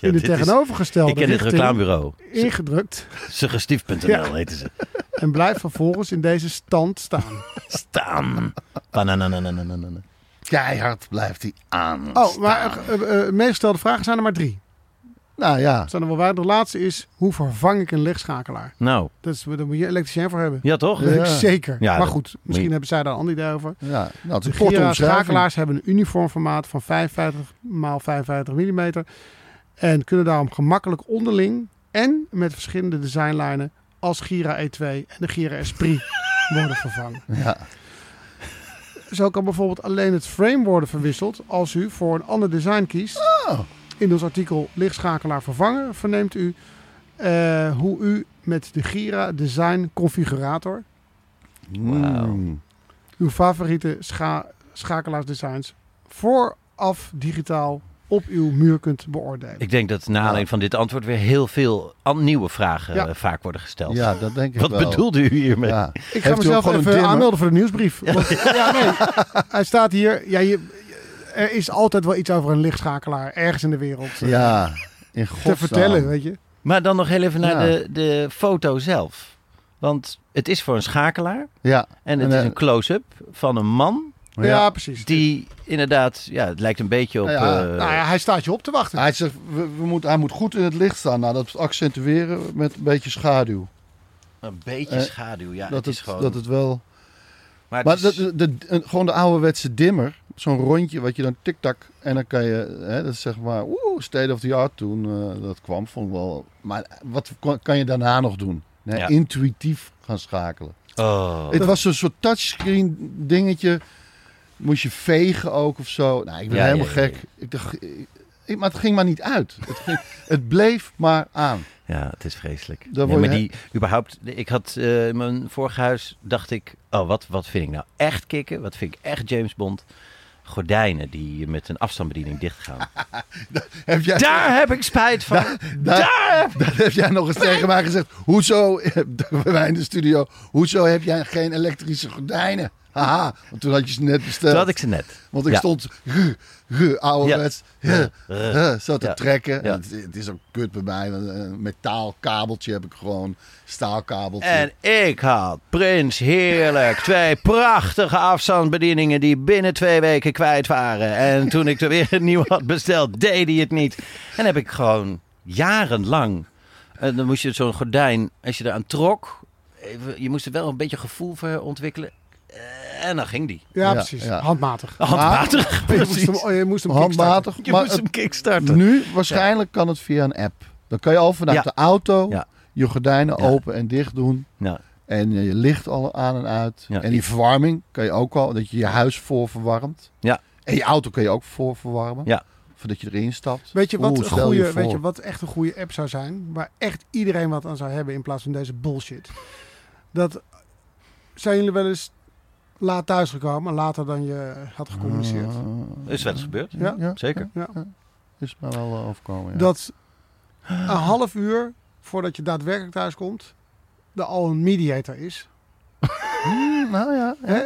in de dit is- tegenovergestelde ik ken het reclamebureau. ingedrukt Suggestief.nl Ja. heten ze. en blijft vervolgens in deze stand staan. Staan. Bananananananana. Keihard blijft hij aan. Oh, maar uh, uh, vragen zijn er maar drie. Nou ja. Zijn er wel waar. De laatste is, hoe vervang ik een lichtschakelaar? Nou, Dat is, daar moet je elektricien voor hebben. ja toch? Ja. Zeker. Ja, maar goed, misschien hebben zij daar een ander idee over. ja. Nou, het is De Gira schakelaars hebben een uniform formaat van 55 x 55 mm. En kunnen daarom gemakkelijk onderling en met verschillende designlijnen als Gira E2 en de Gira Esprit worden vervangen. Ja. Zo kan bijvoorbeeld alleen het frame worden verwisseld als u voor een ander design kiest. Oh. In ons artikel lichtschakelaar vervangen verneemt u eh, hoe u met de Gira Design Configurator Wauw. Mm. uw favoriete scha schakelaarsdesigns vooraf digitaal op uw muur kunt beoordelen. Ik denk dat na aanleiding van dit antwoord weer heel veel nieuwe vragen Ja. eh, vaak worden gesteld. Ja, dat denk ik Wat wel. bedoelde u hiermee? Ja. Ik ga mezelf even aanmelden voor de nieuwsbrief. Want, ja, nee. Hij staat hier. Ja, je, er is altijd wel iets over een lichtschakelaar ergens in de wereld eh, Ja, in te vertellen, weet je. Maar dan nog heel even naar Ja. de, de foto zelf. Want het is voor een schakelaar. Ja, En het En, is eh, een close-up van een man Ja, precies. Die inderdaad, ja, het lijkt een beetje op... Ja, eh, nou ja, hij staat je op te wachten. Hij, zegt, we, we moet, hij moet goed in het licht staan. Nou, dat accentueren met een beetje schaduw. een beetje schaduw, ja. dat, het het, is gewoon... dat het wel... maar het Maar is- dat, de, de- een- gewoon de ouderwetse dimmer. Zo'n rondje wat je dan tik-tak. En dan kan je, hè, dat is zeg maar, oeh, state of the art toen eh, dat kwam. Vond ik wel. Maar wat kan- kan je daarna nog doen? Nee, Ja. Intuïtief gaan schakelen. Oh. Het was een soort touchscreen dingetje. Moest je vegen ook of zo. Nou, ik ben Ja, helemaal ja, gek. Ik dacht, ik- maar het ging maar niet uit. Het, ging, het bleef maar aan. Ja, het is vreselijk. Ja, maar je- die, überhaupt, ik had eh, in mijn vorige huis, dacht ik, oh, wat, wat vind ik nou echt kicken? Wat vind ik echt James Bond? Gordijnen die met een afstandsbediening dichtgaan. Heb jij, Daar heb ik spijt van. daar, daar heb jij nog eens tegen mij gezegd. Hoezo, bij mij in de studio, hoezo heb jij geen elektrische gordijnen? Haha, want toen had je ze net besteld. Toen had ik ze net. Want ik Ja. stond gu, gu, ouderwets zo te Ja. trekken. Ja. Het, het is ook kut bij mij. Een metaalkabeltje heb ik gewoon. Staalkabeltje. En ik had Prins heerlijk twee prachtige afstandsbedieningen die binnen twee weken kwijt waren. En toen ik er weer een nieuw had besteld, deed hij het niet. En heb ik gewoon jarenlang. En dan moest je zo'n gordijn, als je eraan trok, even, je moest er wel een beetje gevoel voor ontwikkelen. Eh, En dan ging die. Ja, Ja, precies. ja. Handmatig. Handmatig. Je moest precies. hem, oh, je moest hem handmatig. Je maar moest hem kickstarten. nu waarschijnlijk kan het via een app. Dan kan je al vanuit Ja. de auto Ja. je gordijnen Ja. open en dicht doen. Nou, En je licht al aan en uit. Ja. En die verwarming kan je ook al, dat je je huis voor verwarmt. Ja. En je auto kun je ook voor verwarmen. Ja. Voordat je erin stapt. Weet je, wat Oeh, een goede, je weet je wat echt een goede app zou zijn? Waar echt iedereen wat aan zou hebben in plaats van deze bullshit. Dat zijn jullie wel eens laat thuisgekomen, later dan je had gecommuniceerd. Ah, is wel eens gebeurd. Ja. ja, Zeker. Ja. is mij wel eh, overkomen. Ja. Dat een half uur voordat je daadwerkelijk thuis komt, er al een mediator is. Hmm, nou ja. Hè?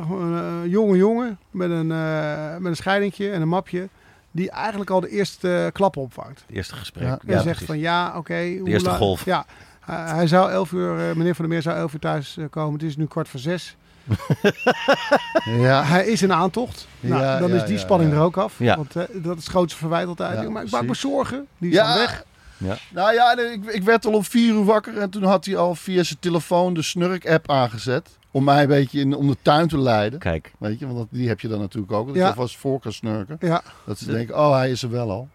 Gewoon Een jonge jongen met een, eh, met een scheidingje en een mapje. Die eigenlijk al de eerste eh, klappen opvangt. Eerste gesprek. Ja. Ja, En zegt precies. van ja, oké. hoe eerste la- golf. Ja, hij- hij zou elf uur, eh, meneer Van der Meer zou elf uur thuis eh, komen. Het is nu kwart voor zes. ja. Hij is in aantocht. Nou, Ja, dan ja, is die ja, spanning ja. er ook af. Ja. Want eh, dat is het grootste verwijt altijd. Ja, maar ik maak me zorgen. Die is Ja. weg. Ja. Nou ja, ik, ik werd al om vier uur wakker en toen had hij al via zijn telefoon de snurk-app aangezet. Om mij een beetje in, om de tuin te leiden. Kijk, Weet je, want dat, die heb je dan natuurlijk ook. Dat Ja. je alvast voor kan snurken. Ja. Dat ze denken, oh hij is er wel al.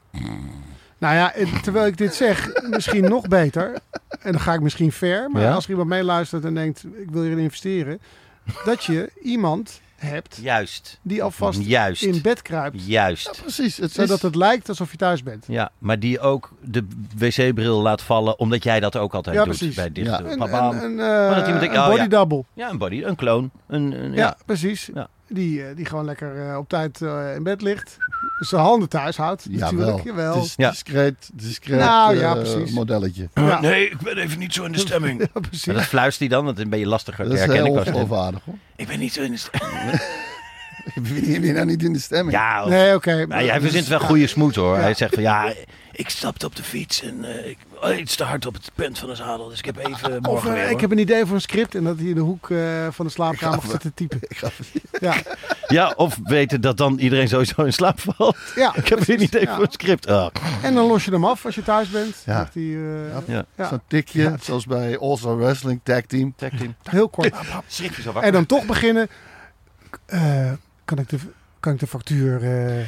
Nou ja, en terwijl ik dit zeg, misschien nog beter. En dan ga ik misschien ver. Maar Ja? als er iemand meeluistert en denkt, ik wil hierin investeren. Dat je iemand hebt juist. die alvast Juist. in bed kruipt. Juist. Precies. Het Zodat is, het lijkt alsof je thuis bent. Ja, maar die ook de wc-bril laat vallen, omdat jij dat ook altijd Ja, doet precies. bij dicht Ja. doen. Een, Babam. een, een, eh, denkt, een oh body ja. double. Ja, een body, een clone. Een, een- Ja, ja. precies. Ja. Die, eh, die gewoon lekker eh, op tijd eh, in bed ligt. Dus zijn handen thuis houdt. ja, natuurlijk. wel. Jawel. Het is Ja. discreet, discreet Nou, ja, precies. modelletje. Ja. Nee, ik ben even niet zo in de stemming. Ja, precies. Maar dat fluistert hij dan, want dan ben je lastiger Dat te is herkennen. heel qua stem. ongeloofwaardig hoor. Ik ben niet zo in de stemming. Ben je nou niet in de stemming? Ja, of- Nee, oké. Nou, jij verzint wel goede smoed hoor. Ja. Hij zegt van ja, ik stapte op de fiets en eh, ik oh, iets te hard op het punt van de zadel. Dus ik heb even Of morgen eh, weer, ik heb een idee voor een script en dat hij in de hoek eh, van de slaapkamer zit te typen. Ja, Ja, of weten dat dan iedereen sowieso in slaap valt. ja. Ik heb een idee Ja. voor een script. Oh. En dan los je hem af als je thuis bent. Ja. Hij, eh, ja. Zo'n tikje, zoals bij All-Star Wrestling Tag Team. Tag team. Heel kort. Schrik je zo En dan toch beginnen. Eh, kan, ik de, kan ik de factuur... eh,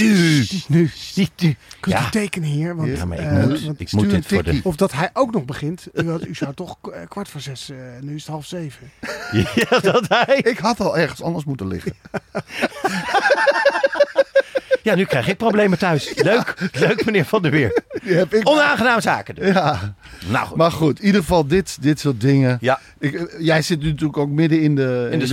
Nu. nu. Niet nu. Kunt Ja. u tekenen hier? Want, Ja, maar ik eh, moet, want- ik moet dit voor de... Of dat hij ook nog begint. U, had- u zou toch eh, kwart voor zes, eh, nu is het half zeven. Ja, dat hij... Ik had al ergens anders moeten liggen. Ja, nu krijg ik problemen thuis. Leuk, leuk meneer Van der Weer. Onaangenaam zaken dus. Ja, Nou goed. maar goed, in ieder geval dit, dit soort dingen. Ja, Ik, eh, jij zit nu natuurlijk ook midden in de, In de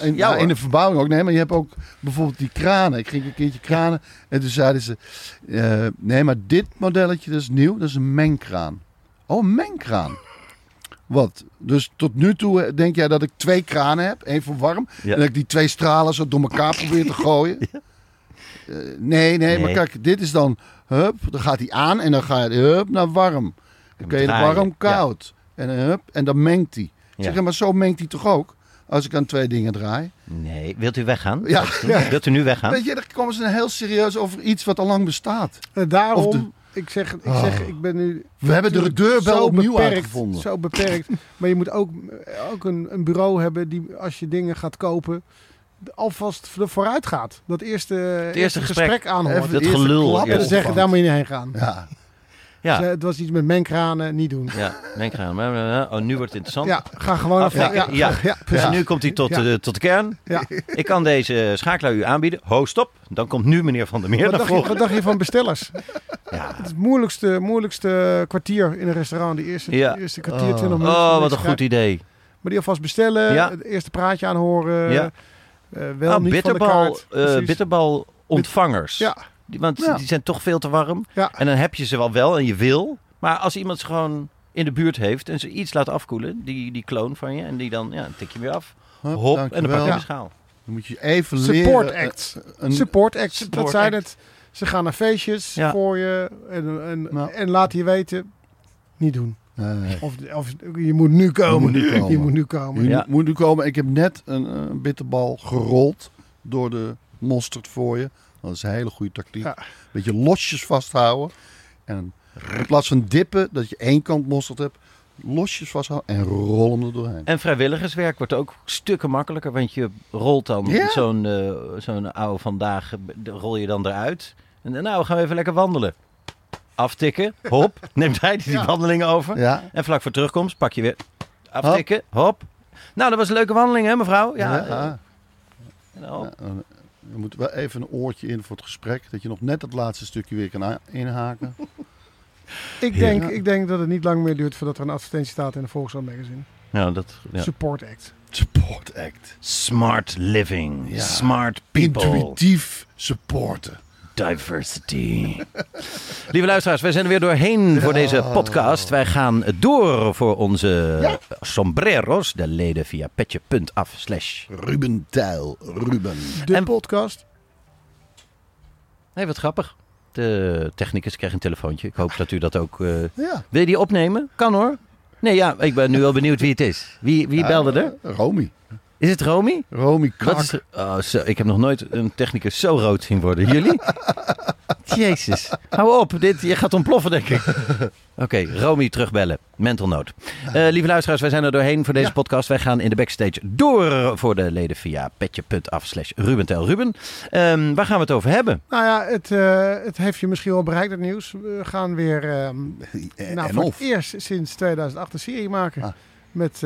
in, Ja, ja, in de verbouwing ook. Nee, maar je hebt ook bijvoorbeeld die kranen. Ik ging een keertje kranen en toen zeiden ze... eh, nee, maar dit modelletje dat is nieuw, dat is een mengkraan. Oh, een mengkraan. Wat? Dus tot nu toe eh, denk jij dat ik twee kranen heb. één voor warm. Ja. En dat ik die twee stralen zo door elkaar probeer te gooien. Eh, nee, nee, maar kijk, dit is dan... Hup, dan gaat hij aan en dan ga je hup naar warm. Dan kun je warm, koud. En, hup, en dan mengt hij. Ja. Zeg, maar zo mengt hij toch ook? als ik aan twee dingen draai. Nee, wilt u weggaan? Ja. Wilt u nu weggaan? Weet je, daar komen ze heel serieus over iets wat al lang bestaat. Eh, daarom, de- ik, zeg, ik Oh. zeg, ik ben nu... We hebben de deurbel zo opnieuw beperkt, uitgevonden. Zo beperkt. maar je moet ook, ook een, een bureau hebben die, als je dingen gaat kopen, alvast vooruit gaat. Dat eerste, eerste gesprek. gesprek, aanhoort. Even Dat de eerste gelul. En dan zeggen, daar moet je niet heen gaan. Ja, Ja, Dus, eh, het was iets met menkranen, niet doen. ja. Maar, Oh, nu wordt het interessant. Ja, ga gewoon even. Afhaken, Ja, ja. ja, Dus precies. nu komt hij tot, Ja. de, tot de kern. Ja. Ik kan deze schakelaar u aanbieden. Ho, stop. Dan komt nu meneer Van der Meer Wat, naar dacht je, voren. wat dacht je van bestellers? Ja. Het moeilijkste, moeilijkste kwartier in een restaurant. Die eerste, Ja. eerste kwartier, Oh. 20 minuten. Oh, wat een goed idee. Maar die alvast bestellen, Ja. het eerste praatje aanhoren. Ja. Eh, wel Nou, niet bitterbal, van de kaart. eh, bitterbal ontvangers. Ja. Die, want Ja. die zijn toch veel te warm. Ja. En dan heb je ze wel wel en je wil. Maar als iemand ze gewoon in de buurt heeft en ze iets laat afkoelen, die, die kloon van je, en die dan, ja, dan tik je weer af. Hup, Hop, en dan pak je de schaal. Dan moet je even Support leren. eh, act. Een, Support act, Support dat zijn act. het. Ze gaan naar feestjes Ja. voor je en, en, Nou. en laten je weten, niet doen. Nee. Of, of je moet nu komen. Je moet nu komen. Je moet nu komen. Je Ja. moet nu komen. Ik heb net een, een bitterbal gerold door de mosterd voor je. Dat is een hele goede tactiek. Ja. Beetje losjes vasthouden. En in plaats van dippen, dat je één kant mosterd hebt, losjes vasthouden en rol hem er doorheen. En vrijwilligerswerk wordt ook stukken makkelijker, want je rolt dan Ja. zo'n eh, zo'n oude vandaag, rol je dan eruit. En dan, nou, gaan we even lekker wandelen. Aftikken, hop, neemt hij die Ja. wandelingen over. Ja, En vlak voor terugkomst pak je weer aftikken, hop. Nou, dat was een leuke wandeling, hè, mevrouw? Ja. ja. eh, ja. en dan hop. Ja, Je moet wel even een oortje in voor het gesprek, dat je nog net het laatste stukje weer kan inhaken. Ik, denk, ik denk dat het niet lang meer duurt voordat er een advertentie staat in de Volkswagen magazine. Nou, dat, ja. Support act. Support act. Smart living, Ja. smart people, Intuïtief supporten. Diversity. Lieve luisteraars, wij zijn er weer doorheen voor deze podcast. Wij gaan door voor onze sombreros, de leden via petje.af slash. Ruben Tijl, Ruben. De En- podcast. Nee, wat grappig. De technicus kreeg een telefoontje. Ik hoop dat u dat ook... eh, Ja. Wil je die opnemen? Kan hoor. Nee, ja, ik ben nu wel benieuwd wie het is. Wie, wie belde er? Romy. Is het Romy? Romy Kak. is? Oh, zo, ik heb nog nooit een technicus zo rood zien worden. Jullie? Jezus. Hou op. Dit, je gaat ontploffen, denk ik. Oké, Romy terugbellen. Mental note. Eh, lieve luisteraars, wij zijn er doorheen voor deze Ja. podcast. Wij gaan in de backstage door voor de leden via petje.af slash Ruben Ruben. Ehm, waar gaan we het over hebben? Nou ja, het, eh, het heeft je misschien wel bereikt, het nieuws. We gaan weer En, nou, voor het eerst sinds 2008 een serie maken. Ah. Met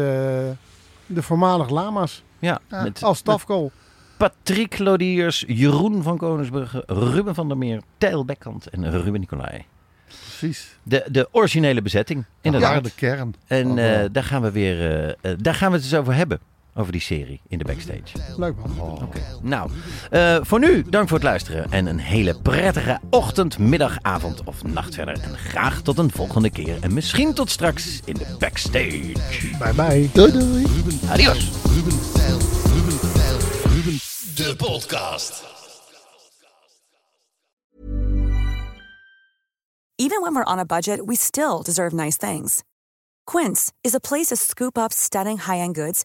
de voormalig lama's Ja, Ja, met, als met tafkool. Patrick Lodiers, Jeroen van Koningsbrugge, Ruben van der Meer, Tijl Bekkant en Ruben Nicolai. Precies. De, de originele bezetting, inderdaad. Ja, de kern. En Oh, eh, daar gaan we weer, eh, eh, daar gaan we het eens over hebben. Over die serie in de backstage. Leuk man. Oh. Nou, eh, voor nu dank voor het luisteren. En een hele prettige ochtend, middag, avond of nacht verder. En graag tot een volgende keer. En misschien tot straks in de backstage. Bye bye. Doei doei. Adios. Ruben Tijl, Ruben Tijl, Ruben De podcast. Even when we're on a budget, we still deserve nice things. Quince is a place to scoop up stunning high-end goods